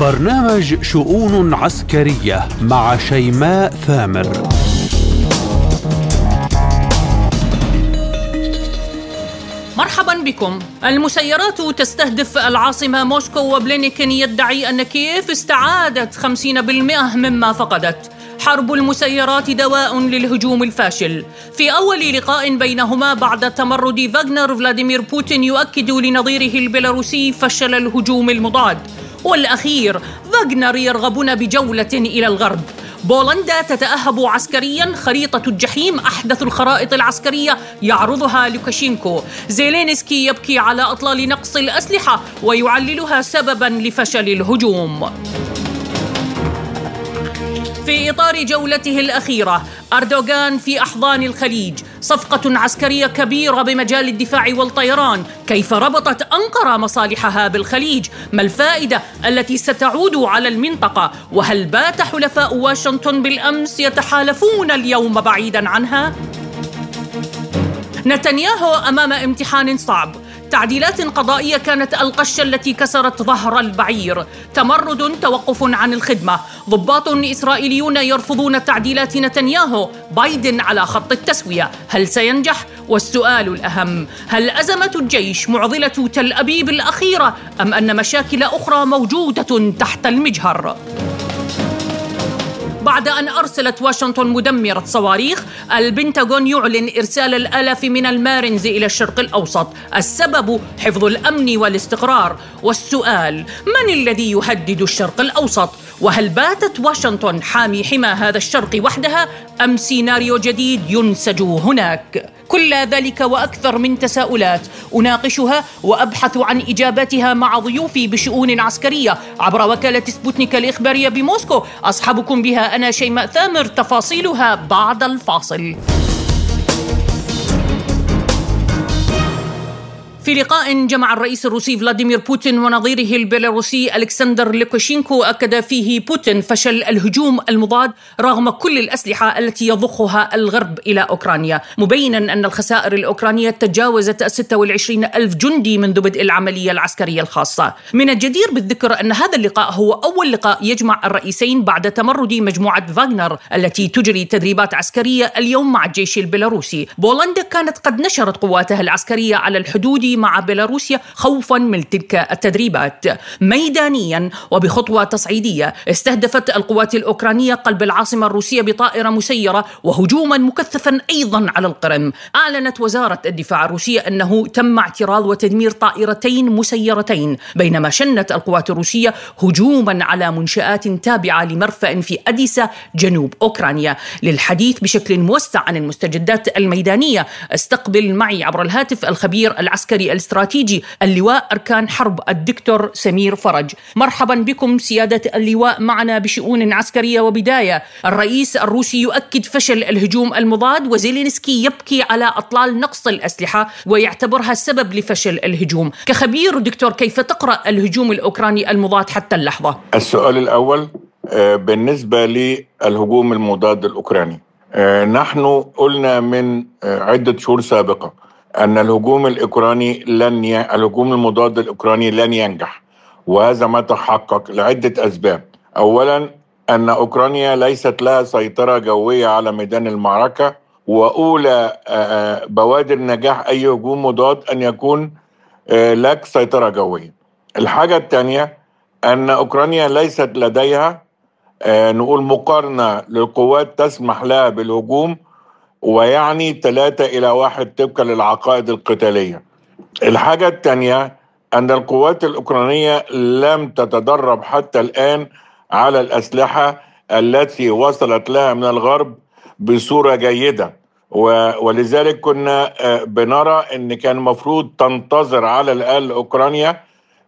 برنامج شؤون عسكرية مع شيماء ثامر. مرحبا بكم. المسيرات تستهدف العاصمة موسكو وبلينكن يدعي أن كييف استعادت 50% مما فقدت. حرب المسيرات دواء للهجوم الفاشل. في أول لقاء بينهما بعد تمرد فاغنر فلاديمير بوتين يؤكد لنظيره البيلاروسي فشل الهجوم المضاد. والأخير فاغنر يرغبون بجولة إلى الغرب. بولندا تتأهب عسكريا خريطة الجحيم أحدث الخرائط العسكرية يعرضها لوكاشينكو. زيلينسكي يبكي على أطلال نقص الأسلحة ويعللها سببا لفشل الهجوم. في إطار جولته الأخيرة أردوغان في أحضان الخليج. صفقة عسكرية كبيرة بمجال الدفاع والطيران. كيف ربطت أنقرة مصالحها بالخليج؟ ما الفائدة التي ستعود على المنطقة؟ وهل بات حلفاء واشنطن بالأمس يتحالفون اليوم بعيدا عنها؟ نتنياهو أمام امتحان صعب. تعديلات قضائية كانت القشة التي كسرت ظهر البعير تمرد توقف عن الخدمة ضباط إسرائيليون يرفضون تعديلات نتنياهو بايدن على خط التسوية هل سينجح؟ والسؤال الأهم هل أزمة الجيش معضلة تل أبيب الأخيرة أم أن مشاكل أخرى موجودة تحت المجهر؟ بعد أن أرسلت واشنطن مدمرة صواريخ البنتاغون يعلن إرسال الآلاف من المارنز إلى الشرق الأوسط السبب حفظ الأمن والاستقرار والسؤال من الذي يهدد الشرق الأوسط؟ وهل باتت واشنطن حامي حمى هذا الشرق وحدها أم سيناريو جديد ينسج هناك؟ كل ذلك وأكثر من تساؤلات. أناقشها وأبحث عن إجاباتها مع ضيوفي بشؤون عسكرية. عبر وكالة سبوتنيك الإخبارية بموسكو أصحبكم بها أنا شيماء ثامر تفاصيلها بعد الفاصل. في لقاء جمع الرئيس الروسي فلاديمير بوتين ونظيره البيلاروسي ألكسندر لوكاشينكو أكد فيه بوتين فشل الهجوم المضاد رغم كل الأسلحة التي يضخها الغرب إلى أوكرانيا. مبينا أن الخسائر الأوكرانية تجاوزت 26 ألف جندي منذ بدء العملية العسكرية الخاصة. من الجدير بالذكر أن هذا اللقاء هو أول لقاء يجمع الرئيسين بعد تمرد مجموعة فاغنر التي تجري تدريبات عسكرية اليوم مع الجيش البيلاروسي. بولندا كانت قد نشرت قواتها العسكرية على الحدود مع بيلاروسيا خوفا من تلك التدريبات. ميدانيا وبخطوة تصعيدية استهدفت القوات الأوكرانية قلب العاصمة الروسية بطائرة مسيرة وهجوما مكثفا أيضا على القرم. أعلنت وزارة الدفاع الروسية أنه تم اعتراض وتدمير طائرتين مسيرتين بينما شنت القوات الروسية هجوما على منشآت تابعة لمرفأ في اديسا جنوب أوكرانيا. للحديث بشكل موسع عن المستجدات الميدانية استقبل معي عبر الهاتف الخبير العسكري الاستراتيجي اللواء أركان حرب الدكتور سمير فرج. مرحبا بكم سيادة اللواء. معنا بشؤون عسكرية وبداية الرئيس الروسي يؤكد فشل الهجوم المضاد وزيلينسكي يبكي على أطلال نقص الأسلحة ويعتبرها سبب لفشل الهجوم. كخبير دكتور كيف تقرأ الهجوم الأوكراني المضاد حتى اللحظة؟ السؤال الأول آه، بالنسبة للهجوم المضاد الأوكراني آه، نحن قلنا من آه، عدة شهور سابقة أن الهجوم الأوكراني لن ي... الهجوم المضاد الأوكراني لن ينجح وهذا ما تحقق لعدة أسباب. أولا أن أوكرانيا ليست لها سيطرة جوية على ميدان المعركة وأولى بوادر نجاح أي هجوم مضاد أن يكون لك سيطرة جوية. الحاجة الثانية أن أوكرانيا ليست لديها نقول مقارنة للقوات تسمح لها بالهجوم ويعني ثلاثة إلى واحد طبقا للعقائد القتالية. الحاجة الثانية أن القوات الأوكرانية لم تتدرب حتى الآن على الأسلحة التي وصلت لها من الغرب بصورة جيدة. ولذلك كنا بنرى أن كان المفروض تنتظر على الأقل أوكرانيا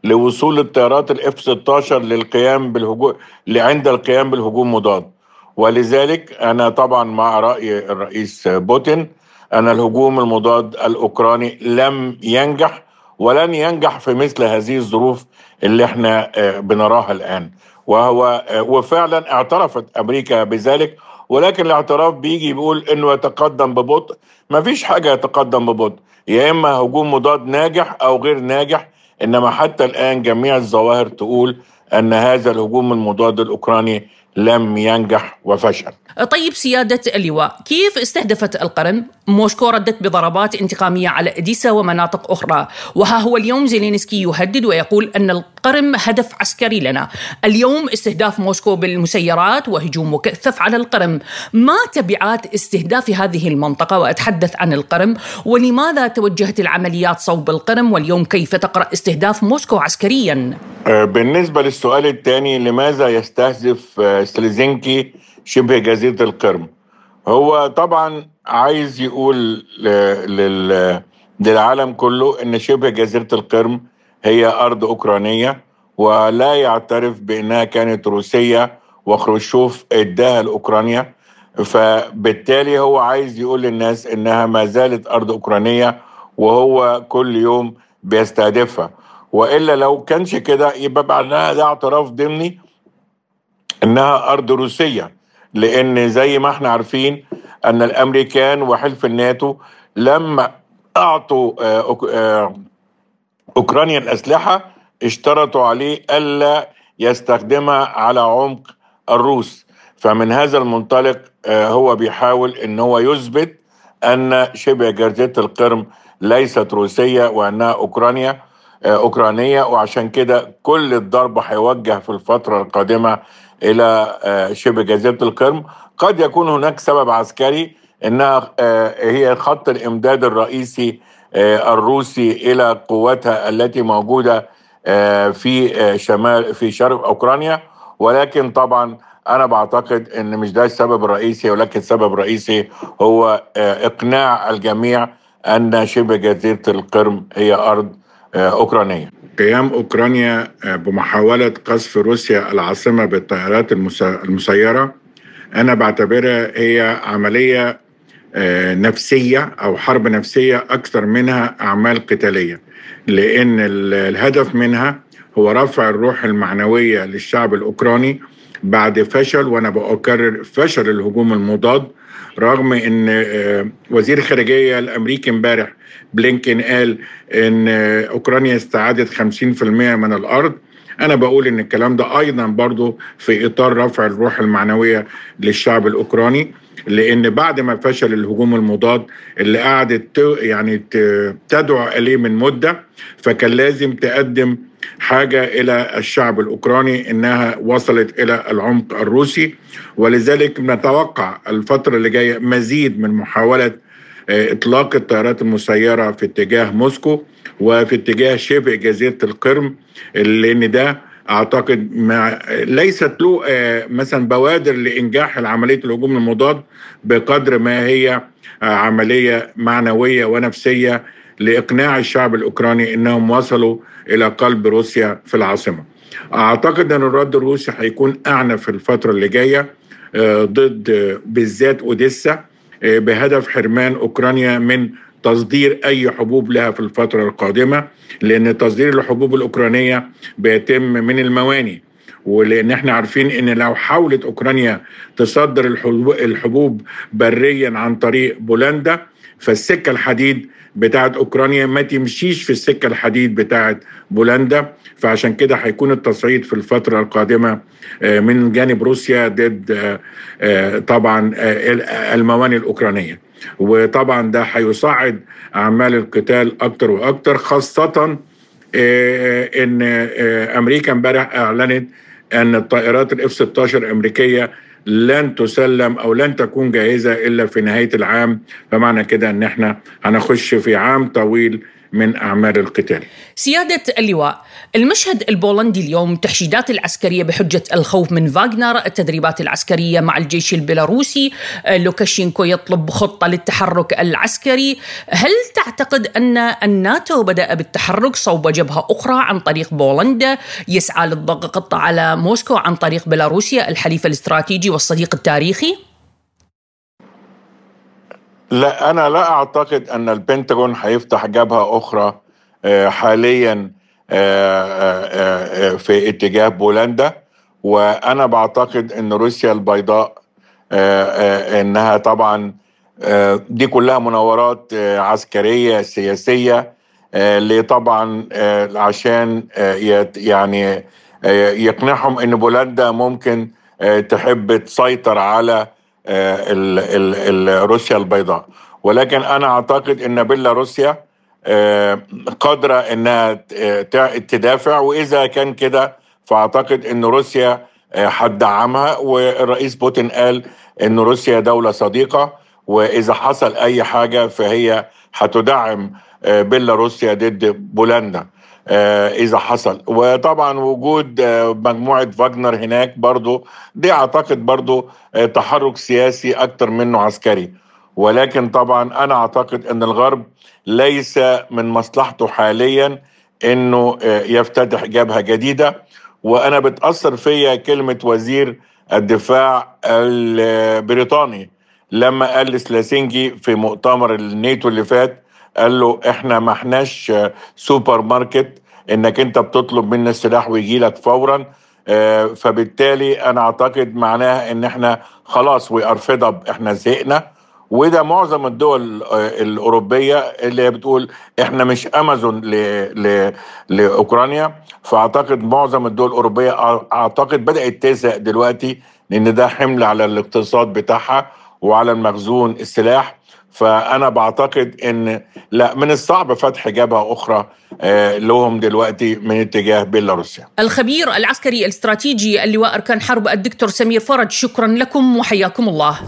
لوصول الطيارات الاف 16 للقيام بالهجوم لعند القيام بالهجوم مضاد. ولذلك أنا طبعا مع رأي الرئيس بوتين أن الهجوم المضاد الأوكراني لم ينجح ولن ينجح في مثل هذه الظروف اللي إحنا بنراها الآن. وهو وفعلا اعترفت أمريكا بذلك ولكن الاعتراف بيجي بيقول إنه يتقدم ببطء. ما فيش حاجة يتقدم ببطء يا إما هجوم مضاد ناجح أو غير ناجح إنما حتى الآن جميع الظواهر تقول أن هذا الهجوم المضاد الأوكراني لم ينجح وفشل طيب سيادة اللواء كيف استهدفت القرم؟ موسكو ردت بضربات انتقامية على إديسا ومناطق أخرى. وها هو اليوم زيلينسكي يهدد ويقول أن القرم هدف عسكري لنا. اليوم استهداف موسكو بالمسيرات وهجوم مكثف على القرم. ما تبعات استهداف هذه المنطقة؟ وأتحدث عن القرم. ولماذا توجهت العمليات صوب القرم؟ واليوم كيف تقرأ استهداف موسكو عسكريا؟ آه، بالنسبة للسؤال الثاني لماذا يستهدف آه، سليزينكي شبه جزيرة القرم؟ هو طبعا عايز يقول لل... للعالم كله إن شبه جزيرة القرم هي أرض أوكرانية ولا يعترف بأنها كانت روسية وخروشوف إداها لأوكرانيا. فبالتالي هو عايز يقول للناس إنها ما زالت أرض أوكرانية وهو كل يوم بيستهدفها. وإلا لو كانش كده يبقى معناها ده اعتراف ضمني إنها أرض روسية لأن زي ما إحنا عارفين أن الأمريكان وحلف الناتو لما أعطوا آه، آه، أوكرانيا الأسلحة اشترطوا عليه ألا يستخدمها على عمق الروس. فمن هذا المنطلق آه، هو بيحاول إن هو يثبت أن شبه جزيره القرم ليست روسية وأنها أوكرانيا أوكرانية. وعشان كده كل الضرب هيوجه في الفترة القادمة إلى شبه جزيره القرم. قد يكون هناك سبب عسكري إنها آه، هي خط الإمداد الرئيسي آه، الروسي إلى قواتها التي موجودة في شمال في شرق أوكرانيا. ولكن طبعا أنا بعتقد إن مش ده السبب الرئيسي ولكن السبب الرئيسي هو إقناع الجميع أن شبه جزيرة القرم هي أرض أوكرانية. قيام أوكرانيا آه، بمحاولة قصف روسيا العاصمة بالطائرات المسيرة أنا بعتبرها هي عملية آه، نفسية أو حرب نفسية أكثر منها أعمال قتالية لأن الهدف منها هو رفع الروح المعنوية للشعب الأوكراني بعد فشل وأنا بكرر فشل الهجوم المضاد رغم إن آه، وزير الخارجية الأمريكي امبارح بلينكن قال إن أوكرانيا استعادت 50% من الأرض. أنا بقول إن الكلام ده أيضا برضو في إطار رفع الروح المعنوية للشعب الأوكراني لأن بعد ما فشل الهجوم المضاد اللي قعدت يعني تدعو إليه من مدة فكان لازم تقدم حاجة إلى الشعب الأوكراني إنها وصلت إلى العمق الروسي. ولذلك نتوقع الفترة اللي جاية مزيد من محاولة آه، إطلاق الطيارات المسيرة في اتجاه موسكو وفي اتجاه شبه جزيرة القرم لأن ده أعتقد ما ليست له آه، مثلا بوادر لإنجاح عملية الهجوم المضاد بقدر ما هي آه، عملية معنوية ونفسية لإقناع الشعب الأوكراني إنهم وصلوا إلى قلب روسيا في العاصمة. أعتقد أن الرد الروسي هيكون أعنف في الفترة اللي جاية ضد بالذات أوديسا بهدف حرمان أوكرانيا من تصدير أي حبوب لها في الفترة القادمة لأن تصدير الحبوب الأوكرانية بيتم من المواني. ولأن إحنا عارفين إن لو حاولت أوكرانيا تصدر الحبوب بريا عن طريق بولندا فالسكه الحديد بتاعت أوكرانيا ما تمشيش في السكة الحديد بتاعت بولندا. فعشان كده هيكون التصعيد في الفترة القادمة آه، من جانب روسيا ضد آه، آه، طبعا الموانئ الأوكرانية. وطبعا ده هيصعد أعمال القتال أكتر وأكتر خاصة إن أمريكا امبارح أعلنت إن الطائرات الاف 16 الأمريكية لن تسلم أو لن تكون جاهزة إلا في نهاية العام. فمعنى كده إن إحنا هنخش في عام طويل من أعمال القتال. سيادة اللواء المشهد البولندي اليوم تحشيدات العسكرية بحجة الخوف من فاغنر التدريبات العسكرية مع الجيش البيلاروسي لوكاشينكو يطلب خطة للتحرك العسكري. هل تعتقد أن الناتو بدأ بالتحرك صوب جبهة أخرى عن طريق بولندا؟ يسعى للضغط على موسكو عن طريق بيلاروسيا الحليف الاستراتيجي والصديق التاريخي؟ لا أنا لا أعتقد أن البنتاغون هيفتح جبهة أخرى آه، حاليا آه، آه، في اتجاه بولندا. وأنا بعتقد أن روسيا البيضاء إنها طبعا دي كلها مناورات عسكرية سياسية اللي طبعا عشان يعني يقنعهم أن بولندا ممكن تحب تسيطر على روسيا البيضاء. ولكن أنا أعتقد إن بيلاروسيا قادرة إنها تدافع. وإذا كان كده فأعتقد إن روسيا هتدعمها. والرئيس بوتين قال إن روسيا دولة صديقة. وإذا حصل أي حاجة فهي هتدعم بيلاروسيا ضد بولندا. إذا حصل. وطبعا وجود مجموعة فاجنر هناك برضو دي أعتقد برضو تحرك سياسي أكتر منه عسكري. ولكن طبعا أنا أعتقد إن الغرب ليس من مصلحته حاليا إنه يفتتح جبهة جديدة. وأنا بتأثر فيا كلمة وزير الدفاع البريطاني لما قال لسلاسينجي في مؤتمر الناتو اللي فات قال له إحنا ما إحناش سوبر ماركت إنك أنت بتطلب منا السلاح ويجي لك فورا. فبالتالي أنا أعتقد معناها إن إحنا خلاص we are إحنا زهقنا. وده معظم الدول الأوروبية اللي بتقول إحنا مش أمازون. لأوكرانيا. فأعتقد معظم الدول الأوروبية أعتقد بدأت تزهق دلوقتي لأن ده حمل على الاقتصاد بتاعها وعلى المخزون السلاح. فأنا بعتقد إن لا من الصعب فتح جبهة أخرى لهم دلوقتي من اتجاه بيلاروسيا. الخبير العسكري الاستراتيجي اللواء أركان حرب الدكتور سمير فرج شكرا لكم وحياكم الله.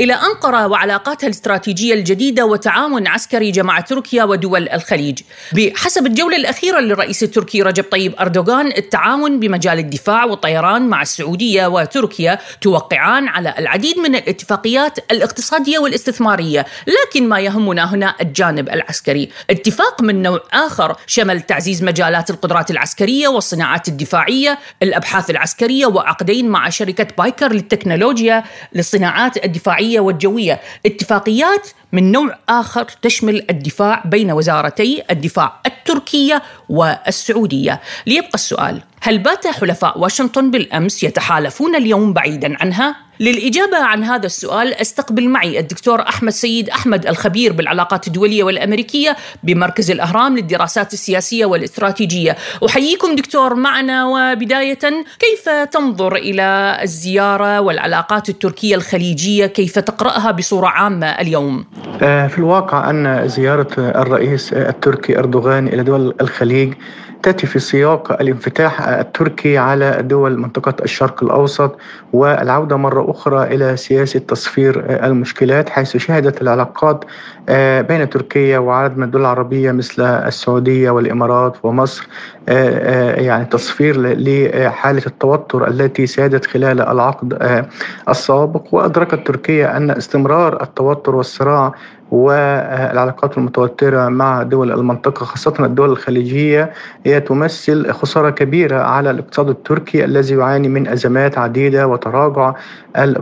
إلى أنقرة وعلاقاتها الاستراتيجية الجديدة وتعاون عسكري جمع تركيا ودول الخليج. بحسب الجولة الأخيرة للرئيس التركي رجب طيب أردوغان التعاون بمجال الدفاع والطيران مع السعودية وتركيا توقعان على العديد من الاتفاقيات الاقتصادية والاستثمارية لكن ما يهمنا هنا الجانب العسكري. اتفاق من نوع آخر شمل تعزيز مجالات القدرات العسكرية والصناعات الدفاعية الأبحاث العسكرية وعقدين مع شركة بايكر للتكنولوجيا للصناعات الدفاعية والجوية اتفاقيات من نوع آخر تشمل الدفاع بين وزارتي الدفاع التركية والسعودية ليبقى السؤال هل بات حلفاء واشنطن بالأمس يتحالفون اليوم بعيدا عنها؟ للإجابة عن هذا السؤال استقبل معي الدكتور أحمد سيد أحمد الخبير بالعلاقات الدولية والأمريكية بمركز الأهرام للدراسات السياسية والإستراتيجية أحييكم دكتور معنا وبداية كيف تنظر إلى الزيارة والعلاقات التركية الخليجية كيف تقرأها بصورة عامة اليوم؟ في الواقع أن زيارة الرئيس التركي أردوغان إلى دول الخليج تأتي في سياق الانفتاح التركي على دول منطقة الشرق الأوسط والعودة مرة أخرى إلى سياسة تصفير المشكلات حيث شهدت العلاقات بين تركيا وعدد من الدول العربية مثل السعودية والإمارات ومصر يعني تصفير لحالة التوتر التي سادت خلال العقد السابق. وأدركت تركيا أن استمرار التوتر والصراع والعلاقات المتوترة مع دول المنطقة خاصة الدول الخليجية هي تمثل خسارة كبيرة على الاقتصاد التركي الذي يعاني من أزمات عديدة وتراجع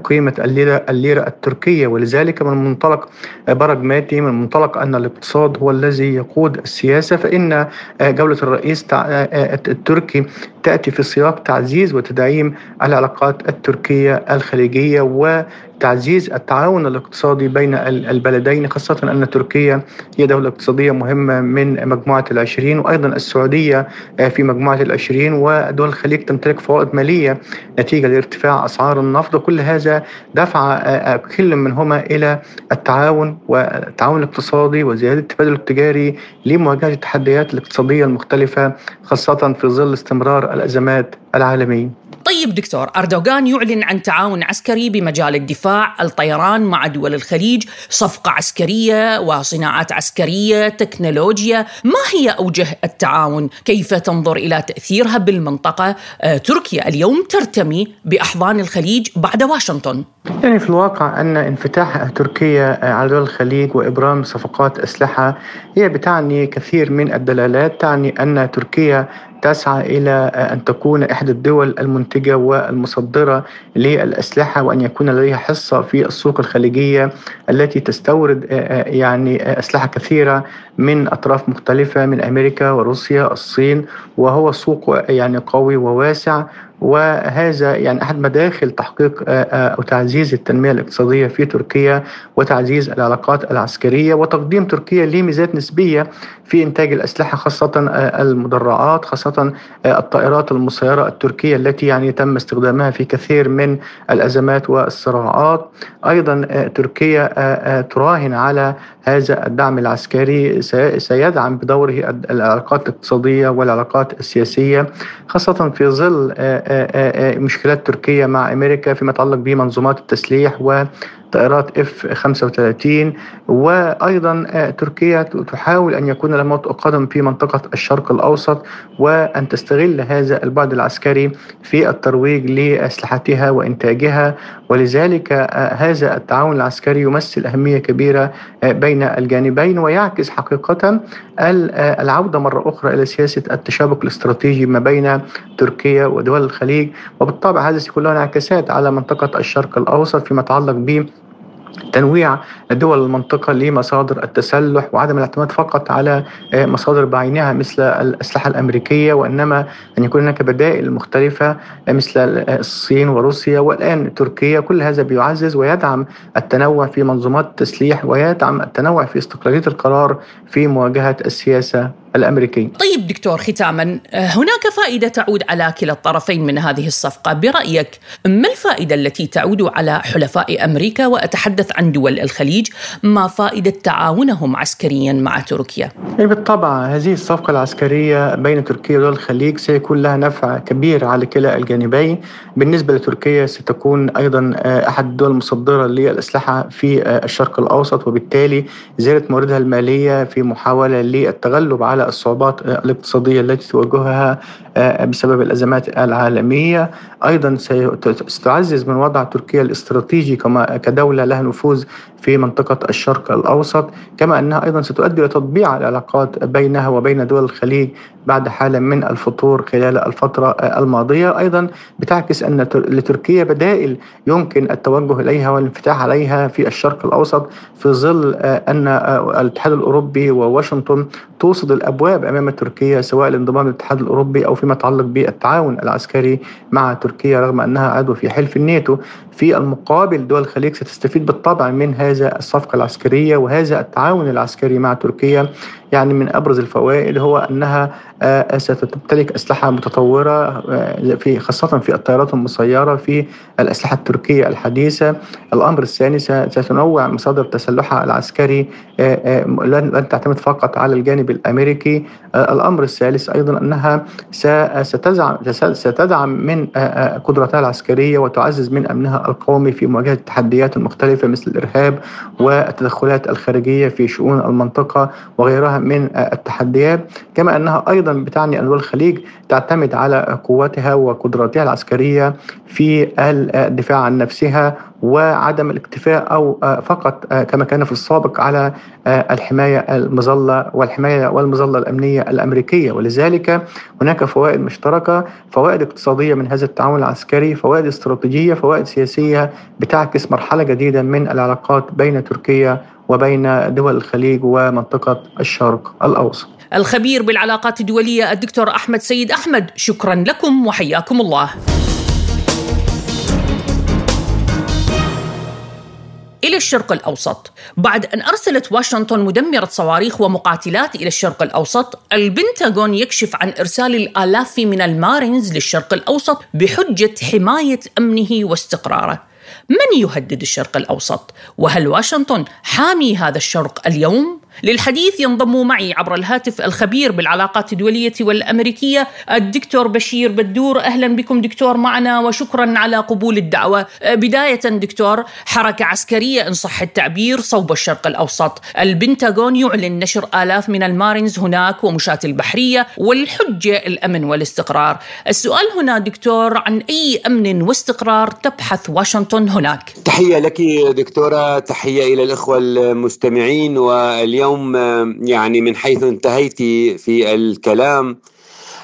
قيمة الليرة, الليرة التركية. ولذلك من منطلق براجماتي من منطلق أن الاقتصاد هو الذي يقود السياسة فإن جولة الرئيس التركي تأتي في سياق تعزيز وتدعيم العلاقات التركية الخليجية و تعزيز التعاون الاقتصادي بين البلدين خاصة أن تركيا هي دولة اقتصادية مهمة من مجموعة العشرين وأيضا السعودية في مجموعة العشرين ودول الخليج تمتلك فوائد مالية نتيجة لارتفاع أسعار النفط. وكل هذا دفع كل منهما إلى التعاون والتعاون الاقتصادي وزيادة التبادل التجاري لمواجهة التحديات الاقتصادية المختلفة خاصة في ظل استمرار الأزمات العالمية. طيب دكتور أردوغان يعلن عن تعاون عسكري بمجال الدفاع الطيران مع دول الخليج صفقة عسكرية وصناعات عسكرية تكنولوجيا. ما هي أوجه التعاون؟ كيف تنظر إلى تأثيرها بالمنطقة؟ آه، تركيا اليوم ترتمي بأحضان الخليج بعد واشنطن. يعني في الواقع أن انفتاح تركيا على دول الخليج وإبرام صفقات أسلحة هي بتعني كثير من الدلالات تعني أن تركيا تسعى إلى أن تكون إحدى الدول المنتجة والمصدرة للأسلحة وأن يكون لديها حصة في السوق الخليجية التي تستورد يعني أسلحة كثيرة من أطراف مختلفة من أمريكا وروسيا الصين وهو سوق يعني قوي وواسع. وهذا يعني أحد مداخل تحقيق أو تعزيز التنمية الاقتصادية في تركيا وتعزيز العلاقات العسكرية وتقديم تركيا لميزات نسبية في إنتاج الأسلحة خاصة المدرعات خاصة الطائرات المسيرة التركية التي يعني تم استخدامها في كثير من الأزمات والصراعات. أيضا تركيا تراهن على هذا الدعم العسكري سيدعم بدوره العلاقات الاقتصادية والعلاقات السياسية خاصة في ظل مشكلات تركيا مع أمريكا فيما يتعلق بمنظومات التسليح و طائرات F 35 وأيضا آه، تركيا تحاول أن يكون لها موطئ قدم في منطقة الشرق الأوسط وأن تستغل هذا البعد العسكري في الترويج لأسلحتها وإنتاجها. ولذلك آه، هذا التعاون العسكري يمثل أهمية كبيرة آه، بين الجانبين ويعكس حقيقة العودة مرة أخرى إلى سياسة التشابك الاستراتيجي ما بين تركيا ودول الخليج وبالطبع هذا سيكون له انعكاسات على منطقة الشرق الأوسط فيما يتعلق ب تنويع دول المنطقة لمصادر التسلح وعدم الاعتماد فقط على آه، مصادر بعينها مثل الأسلحة الأمريكية وإنما أن يكون هناك بدائل مختلفة آه، مثل الصين وروسيا والآن تركيا كل هذا بيعزز ويدعم التنوع في منظومات التسليح ويدعم التنوع في استقلالية القرار في مواجهة السياسة. الامريكي. طيب دكتور ختاما هناك فائدة تعود على كلا الطرفين من هذه الصفقة برأيك ما الفائدة التي تعود على حلفاء أمريكا وأتحدث عن دول الخليج ما فائدة تعاونهم عسكريا مع تركيا؟ يعني بالطبع هذه الصفقة العسكرية بين تركيا ودول الخليج سيكون لها نفع كبير على كلا الجانبين بالنسبة لتركيا ستكون أيضا أحد الدول المصدرة للأسلحة في الشرق الأوسط وبالتالي زياده مواردها المالية في محاولة للتغلب على الصعوبات الاقتصادية التي تواجهها آه، بسبب الأزمات العالمية. أيضا ستعزز من وضع تركيا الاستراتيجي كما كدولة لها نفوذ في منطقة الشرق الأوسط. كما أنها أيضا ستؤدي إلى تطبيع العلاقات بينها وبين دول الخليج بعد حالة من الفتور خلال الفترة الماضية. أيضا بتعكس أن لتركيا بدائل يمكن التوجه إليها والانفتاح عليها في الشرق الأوسط في ظل آه، أن آه، الاتحاد الأوروبي وواشنطن توصد الأبواب أمام تركيا سواء لانضمام الاتحاد الأوروبي أو فيما يتعلق بالتعاون العسكري مع تركيا رغم أنها عضو في حلف الناتو. في المقابل دول الخليج ستستفيد بالطبع من هذا الصفقة العسكرية وهذا التعاون العسكري مع تركيا. يعني من أبرز الفوائد هو أنها آه، ستمتلك أسلحة متطورة آه، في خاصة في الطيارات المسيرة في الأسلحة التركية الحديثة. الأمر الثاني ستنوع مصادر تسلحها العسكري آه، لن تعتمد فقط على الجانب الأمريكي. الأمر الثالث أيضا أنها ستدعم من قدرتها العسكرية وتعزز من أمنها القومي في مواجهة التحديات المختلفه مثل الإرهاب والتدخلات الخارجية في شؤون المنطقة وغيرها. من التحديات كما أنها أيضا بتعني أن دول الخليج تعتمد على قواتها وقدراتها العسكرية في الدفاع عن نفسها وعدم الاكتفاء أو فقط كما كان في السابق على الحماية المظلة والحماية والمظلة الأمنية الأمريكية. ولذلك هناك فوائد مشتركة فوائد اقتصادية من هذا التعاون العسكري فوائد استراتيجية فوائد سياسية بتعكس مرحلة جديدة من العلاقات بين تركيا وبين دول الخليج ومنطقة الشرق الأوسط. الخبير بالعلاقات الدولية الدكتور أحمد سيد أحمد شكرا لكم وحياكم الله. إلى الشرق الأوسط. بعد أن أرسلت واشنطن مدمرة صواريخ ومقاتلات إلى الشرق الأوسط البنتاغون يكشف عن إرسال الآلاف من المارينز للشرق الأوسط بحجة حماية أمنه واستقراره. من يهدد الشرق الأوسط؟ وهل واشنطن حامي هذا الشرق اليوم؟ للحديث ينضم معي عبر الهاتف الخبير بالعلاقات الدولية والأمريكية الدكتور بشير بدور. أهلا بكم دكتور معنا وشكرا على قبول الدعوة. بداية دكتور حركة عسكرية إن صح التعبير صوب الشرق الأوسط. البنتاغون يعلن نشر آلاف من المارينز هناك ومشاة البحرية والحجة الأمن والاستقرار. السؤال هنا دكتور عن أي أمن واستقرار تبحث واشنطن هناك؟ تحية لك دكتورة تحية إلى الإخوة المستمعين واليوم اليوم يعني من حيث انتهيت في الكلام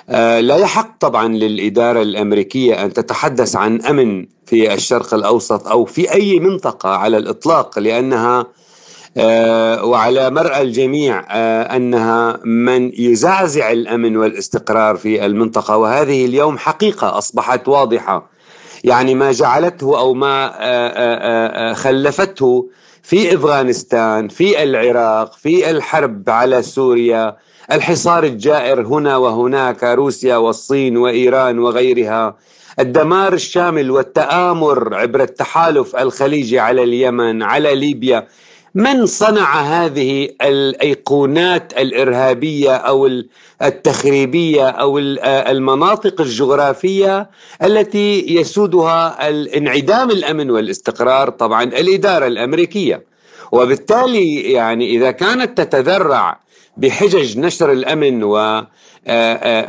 آه، لا يحق طبعا للإدارة الأمريكية أن تتحدث عن أمن في الشرق الأوسط أو في أي منطقة على الإطلاق لأنها وعلى مرأى الجميع أنها من يزعزع الأمن والاستقرار في المنطقة. وهذه اليوم حقيقة أصبحت واضحة. يعني ما جعلته أو ما خلفته في إفغانستان في العراق في الحرب على سوريا الحصار الجائر هنا وهناك روسيا والصين وإيران وغيرها الدمار الشامل والتآمر عبر التحالف الخليجي على اليمن على ليبيا. من صنع هذه الأيقونات الإرهابية أو التخريبية أو المناطق الجغرافية التي يسودها الانعدام الأمن والاستقرار طبعا الإدارة الأمريكية. وبالتالي يعني إذا كانت تتذرع بحجج نشر الأمن و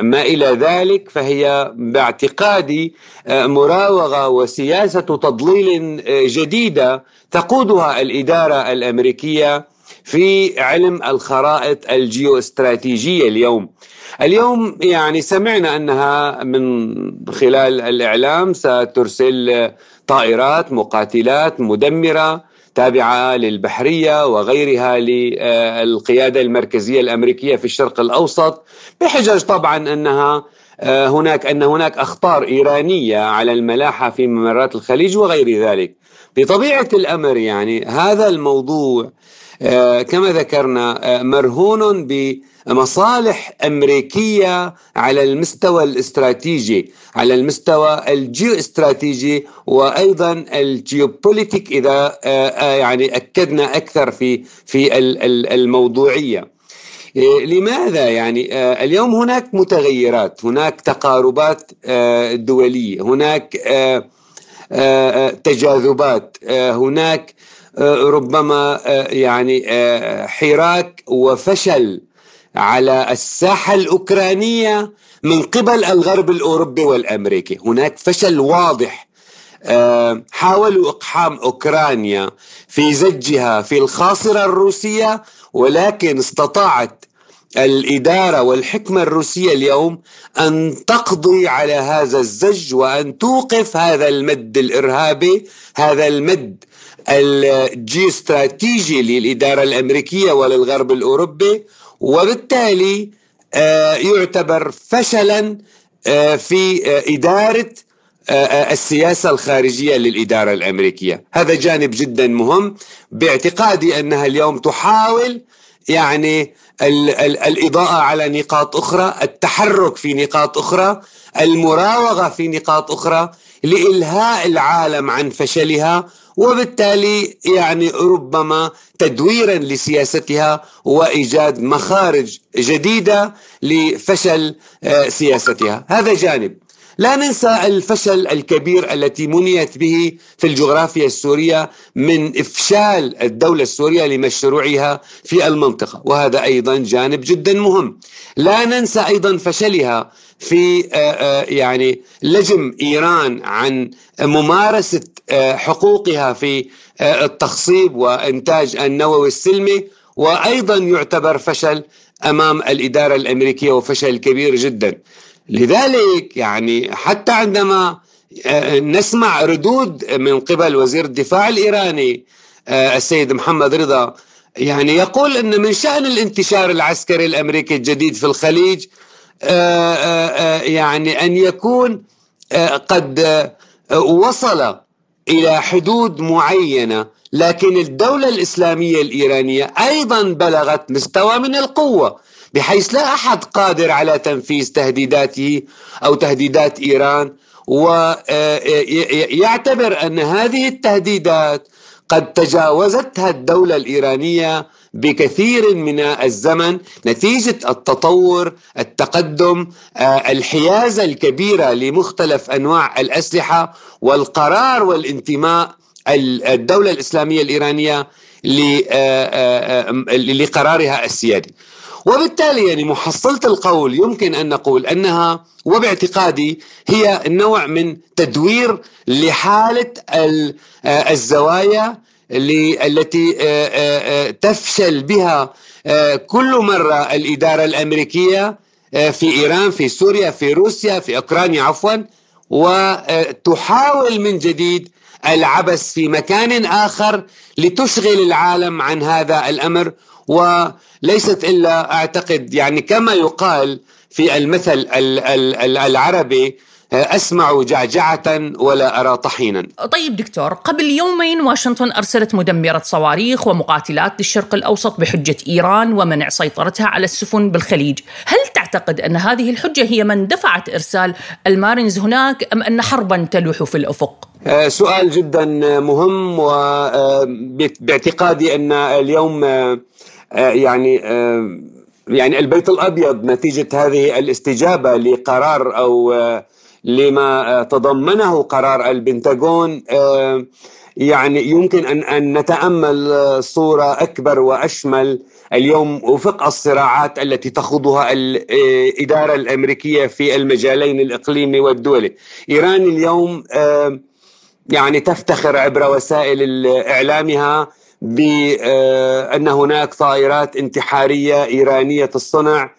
ما إلى ذلك فهي باعتقادي آه، مراوغة وسياسة تضليل جديدة تقودها الإدارة الأمريكية في علم الخرائط الجيوستراتيجية اليوم. اليوم يعني سمعنا أنها من خلال الإعلام سترسل طائرات مقاتلات مدمرة تابعة للبحرية وغيرها للقيادة المركزية الأمريكية في الشرق الأوسط بحجج طبعا أنها آه، هناك أن هناك أخطار إيرانية على الملاحة في ممرات الخليج وغير ذلك. بطبيعة الأمر يعني هذا الموضوع آه، كما ذكرنا آه، مرهون بمصالح أمريكية على المستوى الاستراتيجي على المستوى الجيو استراتيجي وأيضا الجيوبوليتيك إذا آه، يعني أكدنا أكثر في في الموضوعية. لماذا يعني؟ اليوم هناك متغيرات هناك تقاربات دولية هناك تجاذبات هناك ربما آه، يعني آه، حراك وفشل. على الساحة الأوكرانية من قبل الغرب الأوروبي والأمريكي، هناك فشل واضح. آه، حاولوا إقحام أوكرانيا في زجها في الخاصرة الروسية ولكن استطاعت الإدارة والحكمة الروسية اليوم أن تقضي على هذا الزج وأن توقف هذا المد الإرهابي هذا المد الجيوستراتيجي للإدارة الأمريكية وللغرب الأوروبي. وبالتالي آه، يعتبر فشلا آه، في آه، إدارة السياسة الخارجية للإدارة الأمريكية. هذا جانب جدا مهم باعتقادي أنها اليوم تحاول يعني الإضاءة على نقاط أخرى التحرك في نقاط أخرى المراوغة في نقاط أخرى لإلهاء العالم عن فشلها وبالتالي يعني ربما تدويرا لسياستها وإيجاد مخارج جديدة لفشل آه، سياستها. هذا جانب. لا ننسى الفشل الكبير التي منيت به في الجغرافيا السورية من إفشال الدولة السورية لمشروعها في المنطقة وهذا أيضا جانب جدا مهم لا ننسى أيضا فشلها في آه، آه، يعني لجم إيران عن ممارسة آه، حقوقها في التخصيب وإنتاج النووي السلمي وأيضا يعتبر فشل أمام الإدارة الأمريكية وفشل كبير جدا. لذلك يعني حتى عندما نسمع ردود من قبل وزير الدفاع الإيراني السيد محمد رضا يعني يقول إن من شأن الانتشار العسكري الأمريكي الجديد في الخليج آه، آه، آه، يعني أن يكون قد وصل إلى حدود معينة لكن الدولة الإسلامية الإيرانية أيضا بلغت مستوى من القوة. بحيث لا أحد قادر على تنفيذ تهديداته أو تهديدات إيران ويعتبر أن هذه التهديدات قد تجاوزتها الدولة الإيرانية بكثير من الزمن نتيجة التطور التقدم آه، الحيازة الكبيرة لمختلف أنواع الأسلحة والقرار والانتماء الإيرانية آه، آه، لقرارها السيادي. وبالتالي يعني محصلة القول يمكن أن نقول أنها وباعتقادي هي نوع من تدوير لحالة الزوايا التي آه، آه، آه، تفشل بها كل مرة الإدارة الأمريكية في إيران في سوريا في روسيا في أوكرانيا عفوا وتحاول من جديد العبث في مكان آخر لتشغل العالم عن هذا الأمر. وليست إلا أعتقد يعني كما يقال في المثل العربي أسمع جعجعة ولا أرى طحينا طيب دكتور قبل يومين واشنطن أرسلت مدمرة صواريخ ومقاتلات للشرق الأوسط بحجة إيران ومنع سيطرتها على السفن بالخليج هل تعتقد أن هذه الحجة هي من دفعت إرسال المارينز هناك أم أن حربا تلوح في الأفق؟ آه، سؤال جدا مهم وباعتقادي أن اليوم آه، يعني آه، يعني البيت الأبيض نتيجة هذه الاستجابة لقرار أو لما تضمنه قرار البنتاغون. آه، يعني يمكن أن أن نتأمل صورة أكبر وأشمل. اليوم وفق الصراعات التي تخوضها الإدارة الأمريكية في المجالين الإقليمي والدولي. إيران اليوم آه، يعني تفتخر عبر وسائل إعلامها. بان هناك طائرات انتحارية إيرانية الصنع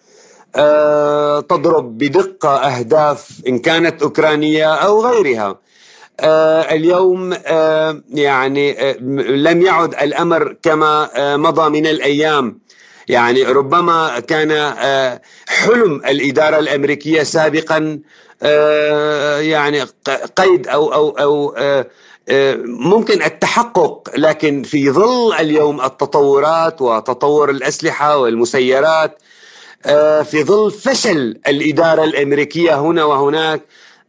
آه، تضرب بدقة أهداف إن كانت أوكرانية أو غيرها. آه، اليوم آه، يعني لم يعد الأمر كما مضى من الأيام. يعني ربما كان حلم الإدارة الأمريكية سابقا يعني قيد أو أو أو ممكن التحقق لكن في ظل اليوم التطورات وتطور الأسلحة والمسيرات آه، في ظل فشل الإدارة الأمريكية هنا وهناك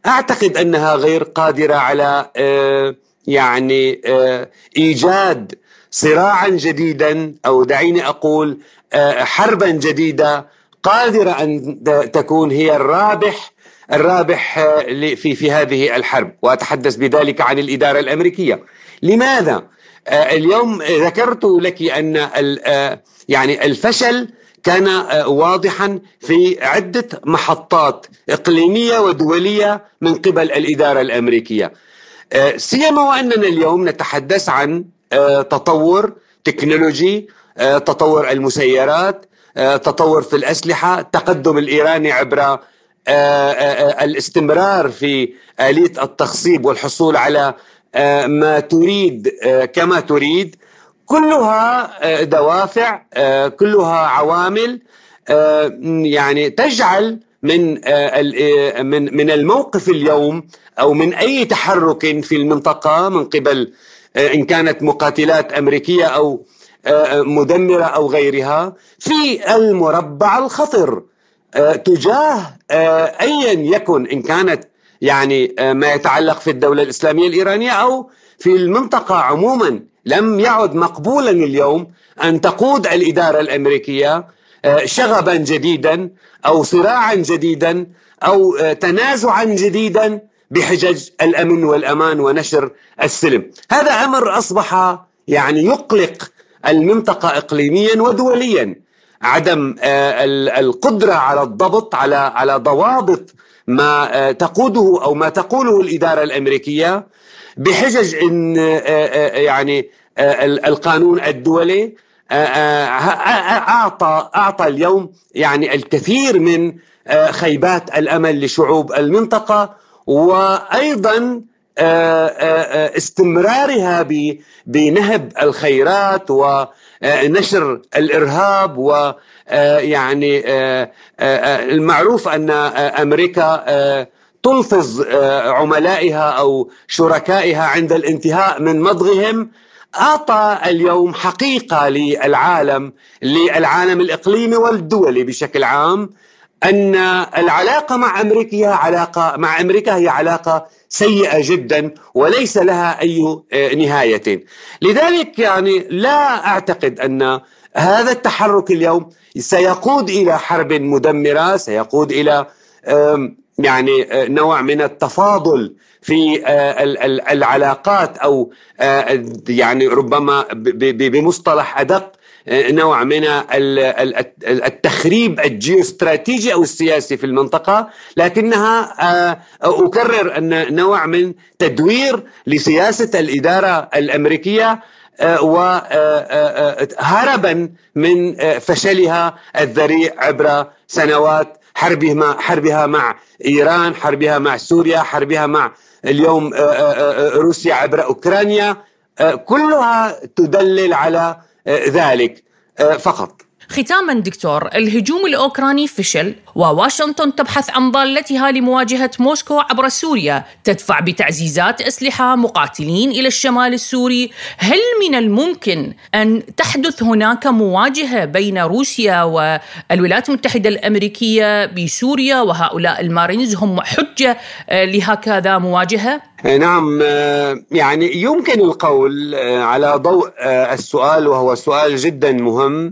أعتقد أنها غير قادرة على آه، يعني آه، إيجاد صراعا جديدا أو دعيني أقول حربا جديدة قادرة أن تكون هي الرابح الرابح في في هذه الحرب. وأتحدث بذلك عن الإدارة الأمريكية. لماذا؟ اليوم ذكرت لك أن يعني الفشل كان آه، واضحا في عدة محطات إقليمية ودولية من قبل الإدارة الأمريكية. آه، سيما وأننا اليوم نتحدث عن آه، تطور تكنولوجي تطور المسيرات تطور في الأسلحة تقدم الإيراني عبر الاستمرار في آلية التخصيب والحصول على ما تريد كما تريد. كلها آه، دوافع آه، كلها عوامل آه، يعني تجعل من من من الموقف اليوم أو من أي تحرك في المنطقة من قبل إن كانت مقاتلات أمريكية أو مدمرة أو غيرها في المربع الخطر. تجاه ايا يكن إن كانت يعني ما يتعلق في الدولة الإسلامية الإيرانية أو في المنطقة عموما لم يعد مقبولا اليوم أن تقود الإدارة الأمريكية آه، شغبا جديدا أو صراعا جديدا أو آه، تنازعا جديدا بحجج الأمن والأمان ونشر السلم. هذا أمر أصبح يعني يقلق المنطقة اقليميا ودوليا. عدم آه، القدرة على الضبط على على ضوابط ما تقوده أو ما تقوله الإدارة الأمريكية بحجج إن يعني القانون الدولي أعطى أعطى اليوم يعني الكثير من خيبات الأمل لشعوب المنطقة وأيضا استمرارها بنهب الخيرات ونشر الإرهاب و يعني المعروف أن أمريكا تلفظ آه، عملائها أو شركائها عند الانتهاء من مضغهم. أعطى اليوم حقيقة للعالم للعالم الإقليمي والدولي بشكل عام أن العلاقة مع أمريكا علاقة مع أمريكا هي علاقة سيئة جدا وليس لها أي آه، نهايه لذلك يعني لا أعتقد أن هذا التحرك اليوم سيقود إلى حرب مدمرة سيقود إلى يعني آه، نوع من التفاضل في آه، العلاقات أو يعني ربما بمصطلح أدق نوع من التخريب الجيوستراتيجي أو السياسي في المنطقة لكنها أكرر أن نوع من تدوير لسياسة الإدارة الأمريكية وهربا من فشلها الذريع عبر سنوات حربها حربها مع إيران، حربها مع سوريا، حربها مع اليوم روسيا عبر أوكرانيا. كلها تدلل على ذلك فقط. ختاما دكتور الهجوم الأوكراني فشل وواشنطن تبحث عن ضالتها لمواجهة موسكو عبر سوريا تدفع بتعزيزات أسلحة مقاتلين إلى الشمال السوري. هل من الممكن أن تحدث هناك مواجهة بين روسيا والولايات المتحدة الأمريكية بسوريا وهؤلاء المارينز هم حجة لهكذا مواجهة؟ نعم يعني يمكن القول على ضوء السؤال وهو سؤال جدا مهم. آه،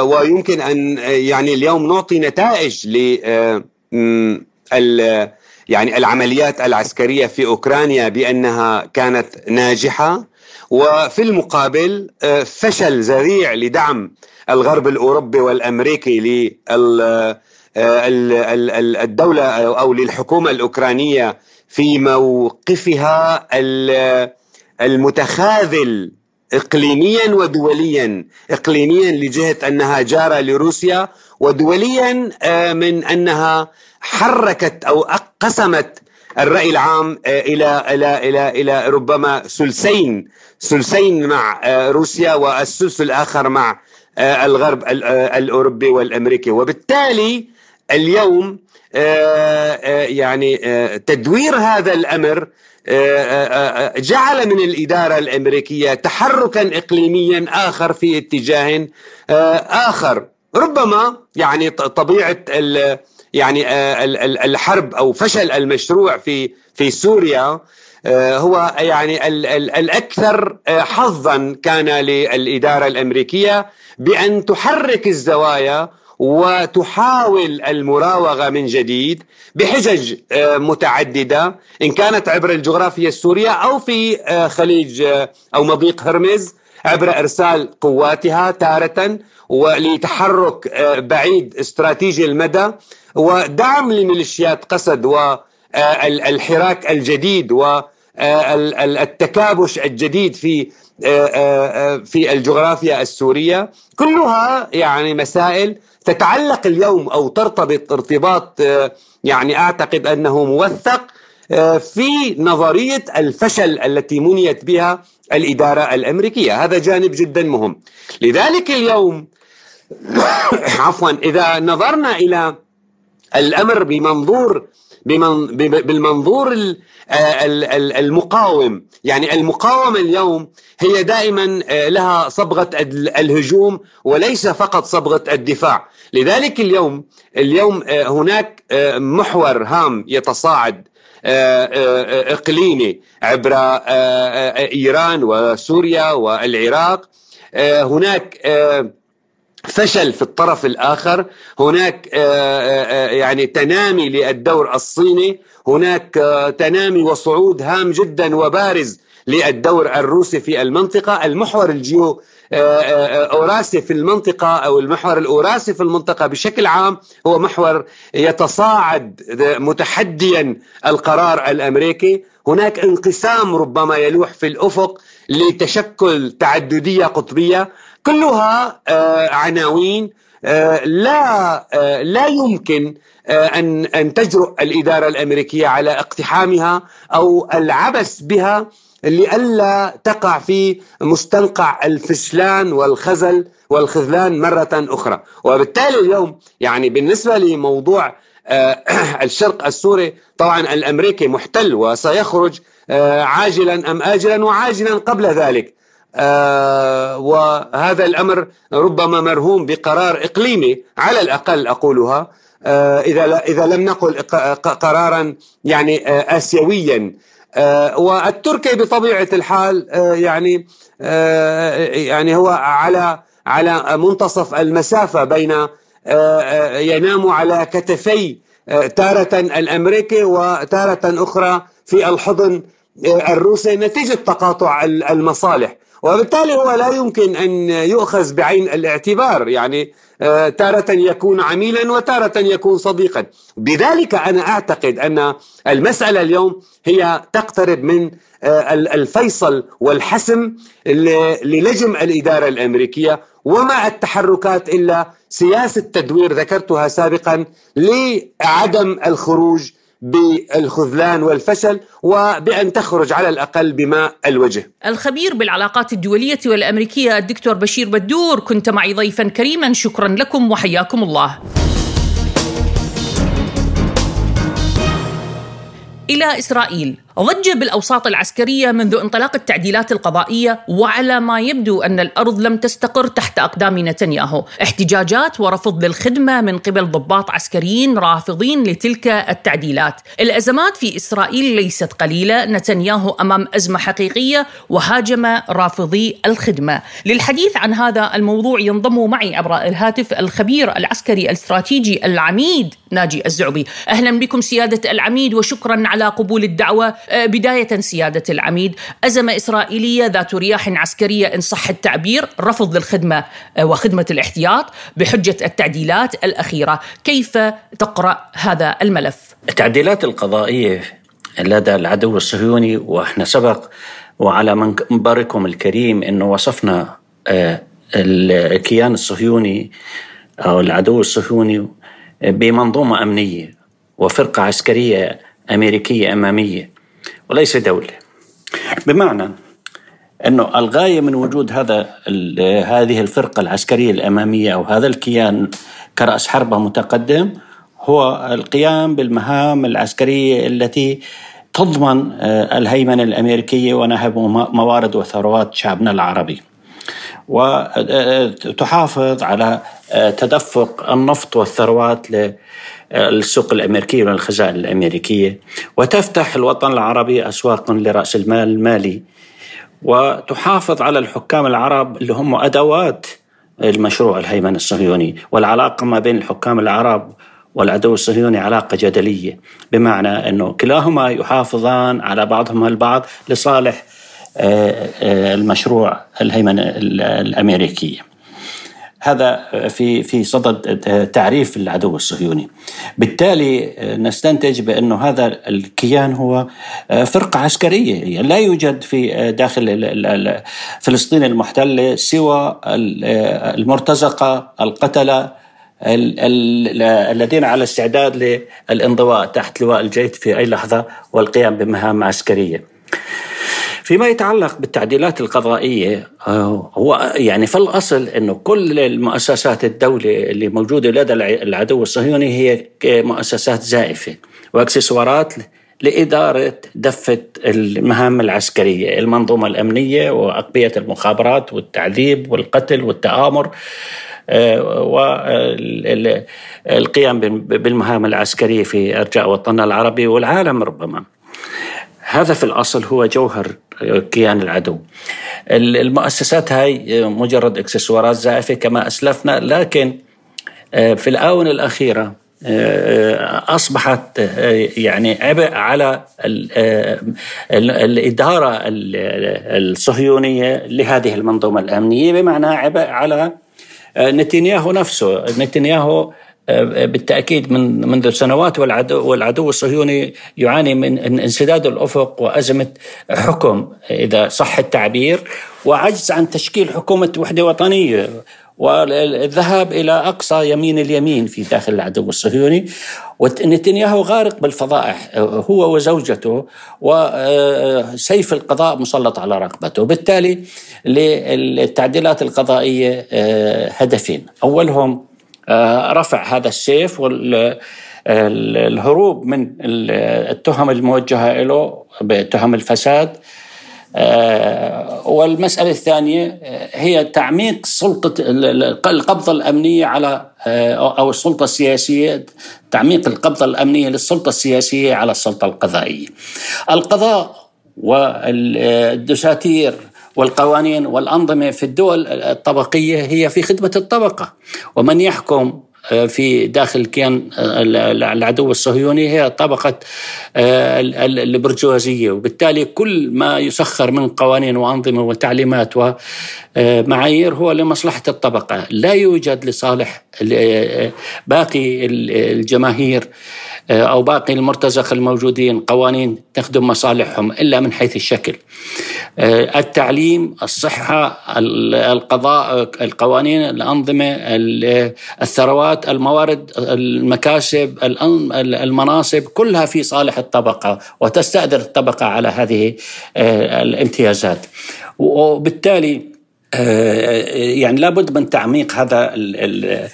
ويمكن أن آه، يعني اليوم نعطي نتائج ل آه، يعني العمليات العسكرية في أوكرانيا بأنها كانت ناجحة. وفي المقابل فشل ذريع لدعم الغرب الأوروبي والأمريكي للدوله أو للحكومة الأوكرانية في موقفها المتخاذل اقليميا ودوليا. اقليميا لجهة أنها جارة لروسيا ودوليا آه، من أنها حركت أو قسمت الرأي العام آه، إلى إلى إلى إلى ربما ثلثين ثلثين مع آه، روسيا والثلث الآخر مع الغرب الأوروبي والأمريكي. وبالتالي اليوم يعني تدوير هذا الأمر آه، آه، آه، جعل من الإدارة الأمريكية تحركا إقليميا آخر في اتجاه آخر. ربما يعني طبيعة يعني الحرب أو فشل المشروع في في سوريا هو يعني الأكثر حظا كان للإدارة الأمريكية بأن تحرك الزوايا وتحاول المراوغة من جديد بحجج آه، متعددة إن كانت عبر الجغرافيا السورية أو في آه، خليج آه، أو مضيق هرمز عبر إرسال قواتها تارة ولتحرك بعيد استراتيجي المدى ودعم لميليشيات قسد والحراك الجديد والتكابش الجديد في في الجغرافيا السورية. كلها يعني مسائل تتعلق اليوم أو ترتبط ارتباط آه، يعني أعتقد أنه موثق آه، في نظرية الفشل التي منيت بها الإدارة الأمريكية، هذا جانب جدا مهم. لذلك اليوم عفوا إذا نظرنا إلى الأمر بمنظور بالمنظور المقاوم. يعني المقاومة اليوم هي دائما آه، لها صبغة الهجوم وليس فقط صبغة الدفاع. لذلك اليوم اليوم آه، هناك آه، محور هام يتصاعد إقليمي عبر إيران وسوريا والعراق. هناك فشل في الطرف الآخر. هناك يعني تنامي للدور الصيني. هناك تنامي وصعود هام جدا وبارز للدور الروسي في المنطقة. المحور الجيو أوراسي في المنطقة أو المحور الأوراسي في المنطقة بشكل عام هو محور يتصاعد متحديا القرار الأمريكي. هناك انقسام ربما يلوح في الأفق لتشكل تعددية قطبية. كلها عناوين لا لا يمكن أن أن تجرؤ الإدارة الأمريكية على اقتحامها أو العبث بها لئلا تقع في مستنقع الفشلان والخزل والخذلان مرة أخرى. وبالتالي اليوم يعني بالنسبة لموضوع آه، الشرق السوري طبعا الأمريكي محتل وسيخرج آه، عاجلا أم آجلا وعاجلا قبل ذلك. آه، وهذا الأمر ربما مرهون بقرار إقليمي على الأقل أقولها. إذا إذا لم نقل قرارا يعني آسيويا. آه، والتركي بطبيعة الحال آه، يعني آه، يعني هو على على منتصف المسافة بين ينام على كتفي تارة الأمريكي وتارة أخرى في الحضن الروسي نتيجة تقاطع المصالح. وبالتالي هو لا يمكن أن يؤخذ بعين الاعتبار يعني آه، تارة يكون عميلا وتارة يكون صديقا. بذلك أنا أعتقد أن المسألة اليوم هي تقترب من آه، الفيصل والحسم للجم الإدارة الأمريكية وما التحركات إلا سياسة تدوير ذكرتها سابقا لعدم الخروج بالخذلان والفشل وبأن تخرج على الأقل بماء الوجه. الخبير بالعلاقات الدولية والأمريكية الدكتور بشير بدور كنت معي ضيفا كريما. شكرا لكم وحياكم الله. إلى إسرائيل. ضج بالأوساط العسكرية منذ انطلاق التعديلات القضائية وعلى ما يبدو أن الأرض لم تستقر تحت أقدام نتنياهو، احتجاجات ورفض للخدمة من قبل ضباط عسكريين رافضين لتلك التعديلات. الأزمات في إسرائيل ليست قليلة، نتنياهو أمام أزمة حقيقية وهاجم رافضي الخدمة. للحديث عن هذا الموضوع ينضم معي عبر الهاتف الخبير العسكري الاستراتيجي العميد ناجي الزعبي. أهلا بكم سيادة العميد وشكرا على قبول الدعوة بداية سيادة العميد. أزمة إسرائيلية ذات رياح عسكرية إن صح التعبير رفض للخدمة آه، وخدمة الاحتياط بحجة التعديلات الأخيرة. كيف تقرأ هذا الملف؟ التعديلات القضائية لدى العدو الصهيوني وإحنا سبق وعلى منبركم الكريم انه وصفنا آه، الكيان الصهيوني أو العدو الصهيوني بمنظومة أمنية وفرقة عسكرية أمريكية أمامية. وليس دولة. بمعنى أنه الغاية من وجود هذا هذه الفرقة العسكرية الأمامية أو هذا الكيان كرأس حربة متقدم هو القيام بالمهام العسكرية التي تضمن آه، الهيمنة الأمريكية ونهب موارد وثروات شعبنا العربي. وتحافظ على آه، تدفق النفط والثروات السوق الأمريكية والخزائن الأمريكية. وتفتح الوطن العربي اسواقا لرأس المال المالي. وتحافظ على الحكام العرب اللي هم أدوات المشروع الهيمنة الصهيوني. والعلاقة ما بين الحكام العرب والعدو الصهيوني علاقة جدلية. بمعنى إنه كلاهما يحافظان على بعضهما البعض لصالح آه، آه، المشروع الهيمنه الامريكيه. هذا في في صدد تعريف العدو الصهيوني. بالتالي نستنتج بأنه هذا الكيان هو فرقة عسكرية. يعني لا يوجد في داخل فلسطين المحتلة سوى المرتزقة القتلة الذين على استعداد للانضواء تحت لواء الجيش في أي لحظة والقيام بمهام عسكرية. فيما يتعلق بالتعديلات القضائية آه، هو يعني في الأصل أنه كل المؤسسات الدولة اللي موجودة لدى العدو الصهيوني هي مؤسسات زائفة واكسسوارات لإدارة دفة المهام العسكرية المنظومة الأمنية وأقبية المخابرات والتعذيب والقتل والتآمر آه، والقيام بالمهام العسكرية في أرجاء وطننا العربي والعالم ربما. هذا في الأصل هو جوهر كيان العدو. المؤسسات هاي مجرد إكسسوارات زائفة كما أسلفنا لكن آه، في الآونة الأخيرة آه، آه، يعني عبء على الإدارة الصهيونية لهذه المنظومة الأمنية بمعنى عبء على نتنياهو نفسه. نتنياهو بالتأكيد من منذ سنوات والعدو والعدو الصهيوني يعاني من انسداد الأفق وأزمة حكم إذا صح التعبير. وعجز عن تشكيل حكومة وحدة وطنية والذهاب إلى أقصى يمين اليمين في داخل العدو الصهيوني. ونتنياهو غارق بالفضائح هو وزوجته وسيف القضاء مسلط على رقبته. بالتالي للتعديلات القضائية هدفين. أولهم آه، رفع هذا السيف والهروب من التهم الموجهة له بتهم الفساد. آه، والمسألة الثانية آه، هي تعميق سلطة القبضة الأمنية على أو السلطة السياسية تعميق القبضة الأمنية للسلطة السياسية على السلطة القضائية. القضاء والدساتير والقوانين والأنظمة في الدول الطبقية هي في خدمة الطبقة. ومن يحكم آه، في داخل كيان آه، العدو الصهيوني هي طبقة آه، البرجوازية وبالتالي كل ما يسخر من قوانين وأنظمة وتعليمات ومعايير هو لمصلحة الطبقة. لا يوجد لصالح باقي الجماهير أو باقي المرتزقة الموجودين قوانين تخدم مصالحهم إلا من حيث الشكل. آه، التعليم الصحة القضاء القوانين الأنظمة الثروات الموارد المكاسب المناصب كلها في صالح الطبقة وتستأذر الطبقة على هذه الامتيازات. وبالتالي يعني لابد من تعميق هذا ال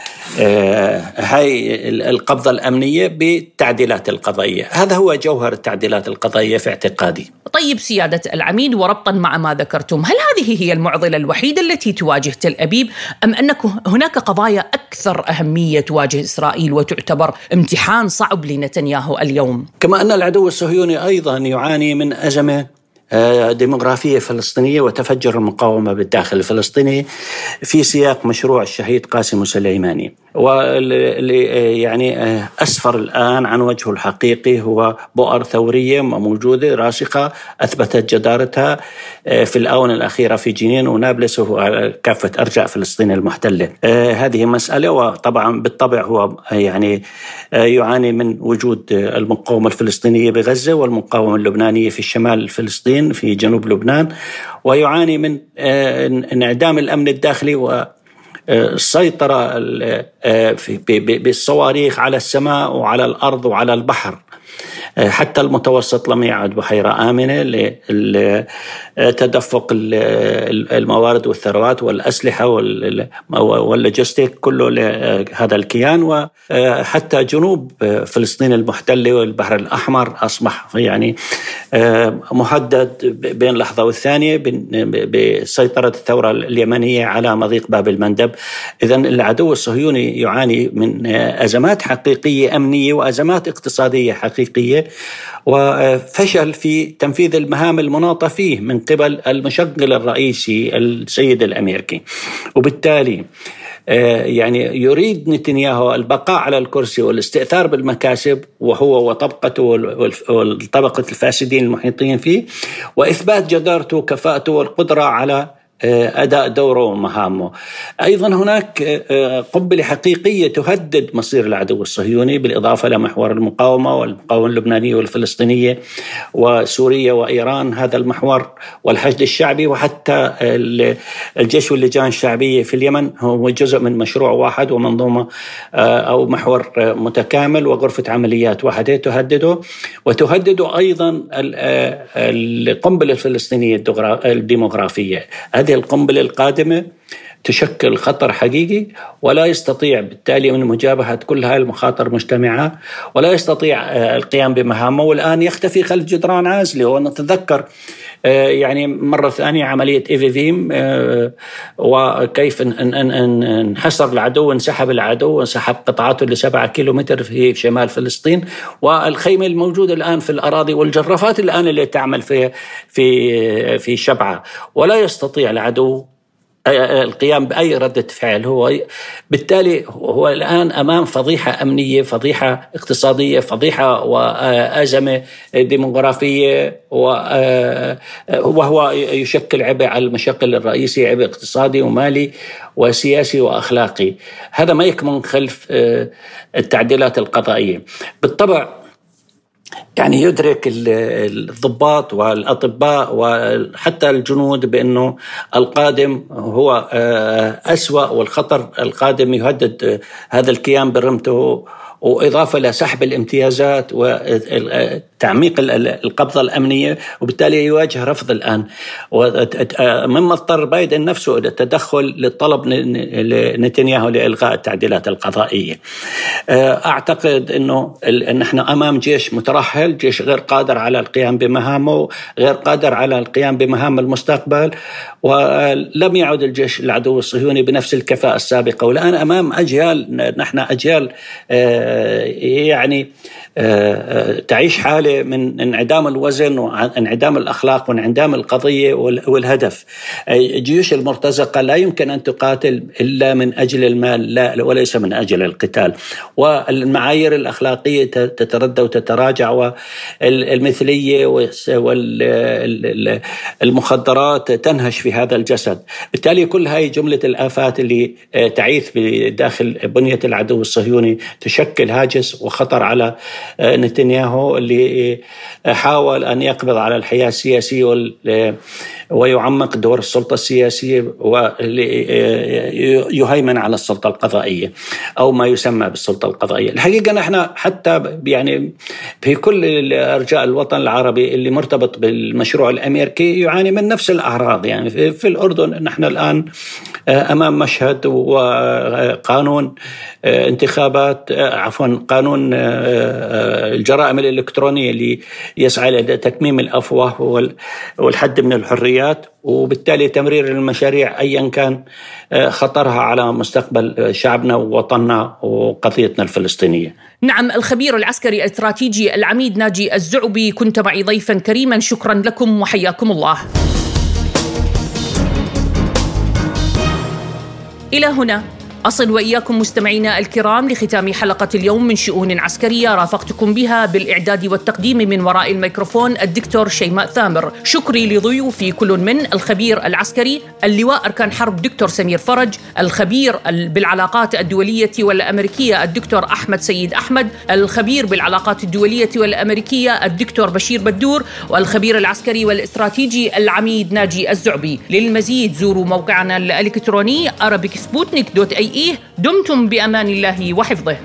هاي القبضة الأمنية بالتعديلات القضائية. هذا هو جوهر التعديلات القضائية في اعتقادي. طيب سيادة العميد وربطا مع ما ذكرتم هل هذه هي المعضلة الوحيدة التي تواجه تل أبيب أم أن هناك قضايا أكثر أهمية تواجه إسرائيل وتعتبر امتحان صعب لنتنياهو اليوم؟ كما أن العدو الصهيوني أيضا يعاني من أزمة آه، ديموغرافية فلسطينية وتفجر المقاومة بالداخل الفلسطيني في سياق مشروع الشهيد قاسم سليماني. واللي يعني آه، أسفر الآن عن وجهه الحقيقي. هو بؤر ثورية موجودة راسخة أثبتت جدارتها آه، في الآونة الأخيرة في جنين ونابلس وعلى كافة أرجاء فلسطين المحتلة. هذه مسألة وطبعا بالطبع هو يعني يعاني من وجود المقاومة الفلسطينية بغزة والمقاومة اللبنانية في الشمال فلسطين في جنوب لبنان ويعاني من آه، انعدام الأمن الداخلي السيطرة آه، بالصواريخ على السماء وعلى الأرض وعلى البحر. حتى المتوسط لم يعد بحيرة آمنة لتدفق الموارد والثروات والأسلحة واللوجستيك كله لهذا الكيان. وحتى جنوب فلسطين المحتلة والبحر الأحمر أصبح يعني مهدد بين لحظة والثانية بسيطرة الثورة اليمنية على مضيق باب المندب. إذا العدو الصهيوني يعاني من أزمات حقيقية أمنية وأزمات اقتصادية حقيقية. وفشل في تنفيذ المهام المناطة فيه من قبل المشغل الرئيسي السيد الأمريكي وبالتالي آه، يعني يريد نتنياهو البقاء على الكرسي والاستئثار بالمكاسب وهو وطبقته والطبقة الفاسدين المحيطين فيه وإثبات جدارته وكفاءته والقدرة على أداء دوره ومهامه. أيضا هناك آه، قنبله حقيقيه تهدد مصير العدو الصهيوني بالإضافة لمحور المقاومة والمقاومة اللبنانية والفلسطينية وسوريا وإيران هذا المحور والحشد الشعبي وحتى الجيش واللجان الشعبية في اليمن. هو جزء من مشروع واحد ومنظومة آه، أو محور متكامل وغرفة عمليات واحدة تهدده. وتهدد أيضا القنبلة الفلسطينية الديموغرافيه هذه القنبلة القادمة تشكل خطر حقيقي ولا يستطيع بالتالي من مجابهة كل هذه المخاطر مجتمعة ولا يستطيع آه، القيام بمهامه. والآن يختفي خلف جدران عازلة ونتذكر يعني مرة ثانية عملية إيفيفيم آه، وكيف انحصر العدو انسحب العدو وانسحب قطعاته لسبعة كيلومتر في شمال فلسطين. والخيمة الموجودة الآن في الأراضي والجرافات الآن اللي تعمل في في في شبعة. ولا يستطيع العدو القيام بأي ردة فعل هو. بالتالي هو الآن أمام فضيحة أمنية فضيحة اقتصادية فضيحة وازمه ديموغرافية وهو يشكل عبء على المشكل الرئيسي عبء اقتصادي ومالي وسياسي وأخلاقي. هذا ما يكمن خلف التعديلات القضائية. بالطبع يعني يدرك الضباط والأطباء وحتى الجنود بأنه القادم هو آه، أسوأ والخطر القادم يهدد هذا الكيان برمته وإضافة لسحب الامتيازات وتعميق القبضة الأمنية وبالتالي يواجه رفض الآن. مما اضطر بايدن نفسه إلى التدخل للطلب نتنياهو لإلغاء التعديلات القضائية. أعتقد أنه نحن أمام جيش مترهل جيش غير قادر على القيام بمهامه غير قادر على القيام بمهام المستقبل ولم يعد الجيش العدو الصهيوني بنفس الكفاءة السابقة. والآن أمام أجيال نحن أجيال يعني تعيش حالة من انعدام الوزن وانعدام الأخلاق وانعدام القضية والهدف. الجيوش المرتزقة لا يمكن أن تقاتل إلا من أجل المال لا وليس من أجل القتال. والمعايير الأخلاقية تتردى وتتراجع والمثلية والمخدرات تنهش في هذا الجسد. بالتالي كل هاي جملة الآفات اللي تعيث بداخل بنية العدو الصهيوني تشكل هاجس وخطر على نتنياهو اللي حاول أن يقبض على الحياة السياسية ويعمق دور السلطة السياسية ويهيمن على السلطة القضائية أو ما يسمى بالسلطة القضائية. الحقيقة نحن حتى يعني في كل أرجاء الوطن العربي اللي مرتبط بالمشروع الأمريكي يعاني من نفس الأعراض. يعني في الأردن نحن الآن أمام مشهد وقانون انتخابات عفوا قانون الجرائم الإلكترونية اللي يسعى لتكميم الأفواه والحد من الحريات وبالتالي تمرير المشاريع ايا كان آه، خطرها على مستقبل شعبنا ووطننا وقضيتنا الفلسطينية. نعم الخبير العسكري الاستراتيجي العميد ناجي الزعبي كنت معي ضيفا كريما شكرا لكم وحياكم الله. إلى هنا أصل وإياكم مستمعينا الكرام لختام حلقة اليوم من شؤون عسكرية رافقتكم بها بالإعداد والتقديم من وراء الميكروفون الدكتور شيماء ثامر. شكري لضيوفي كل من الخبير العسكري اللواء أركان حرب دكتور سمير فرج الخبير بالعلاقات الدولية والأمريكية الدكتور أحمد سيد أحمد الخبير بالعلاقات الدولية والأمريكية الدكتور بشير بدور والخبير العسكري والاستراتيجي العميد ناجي الزعبي. للمزيد زوروا موقعنا الإلكتروني arabicsputnik.ae دمتم بأمان الله وحفظه.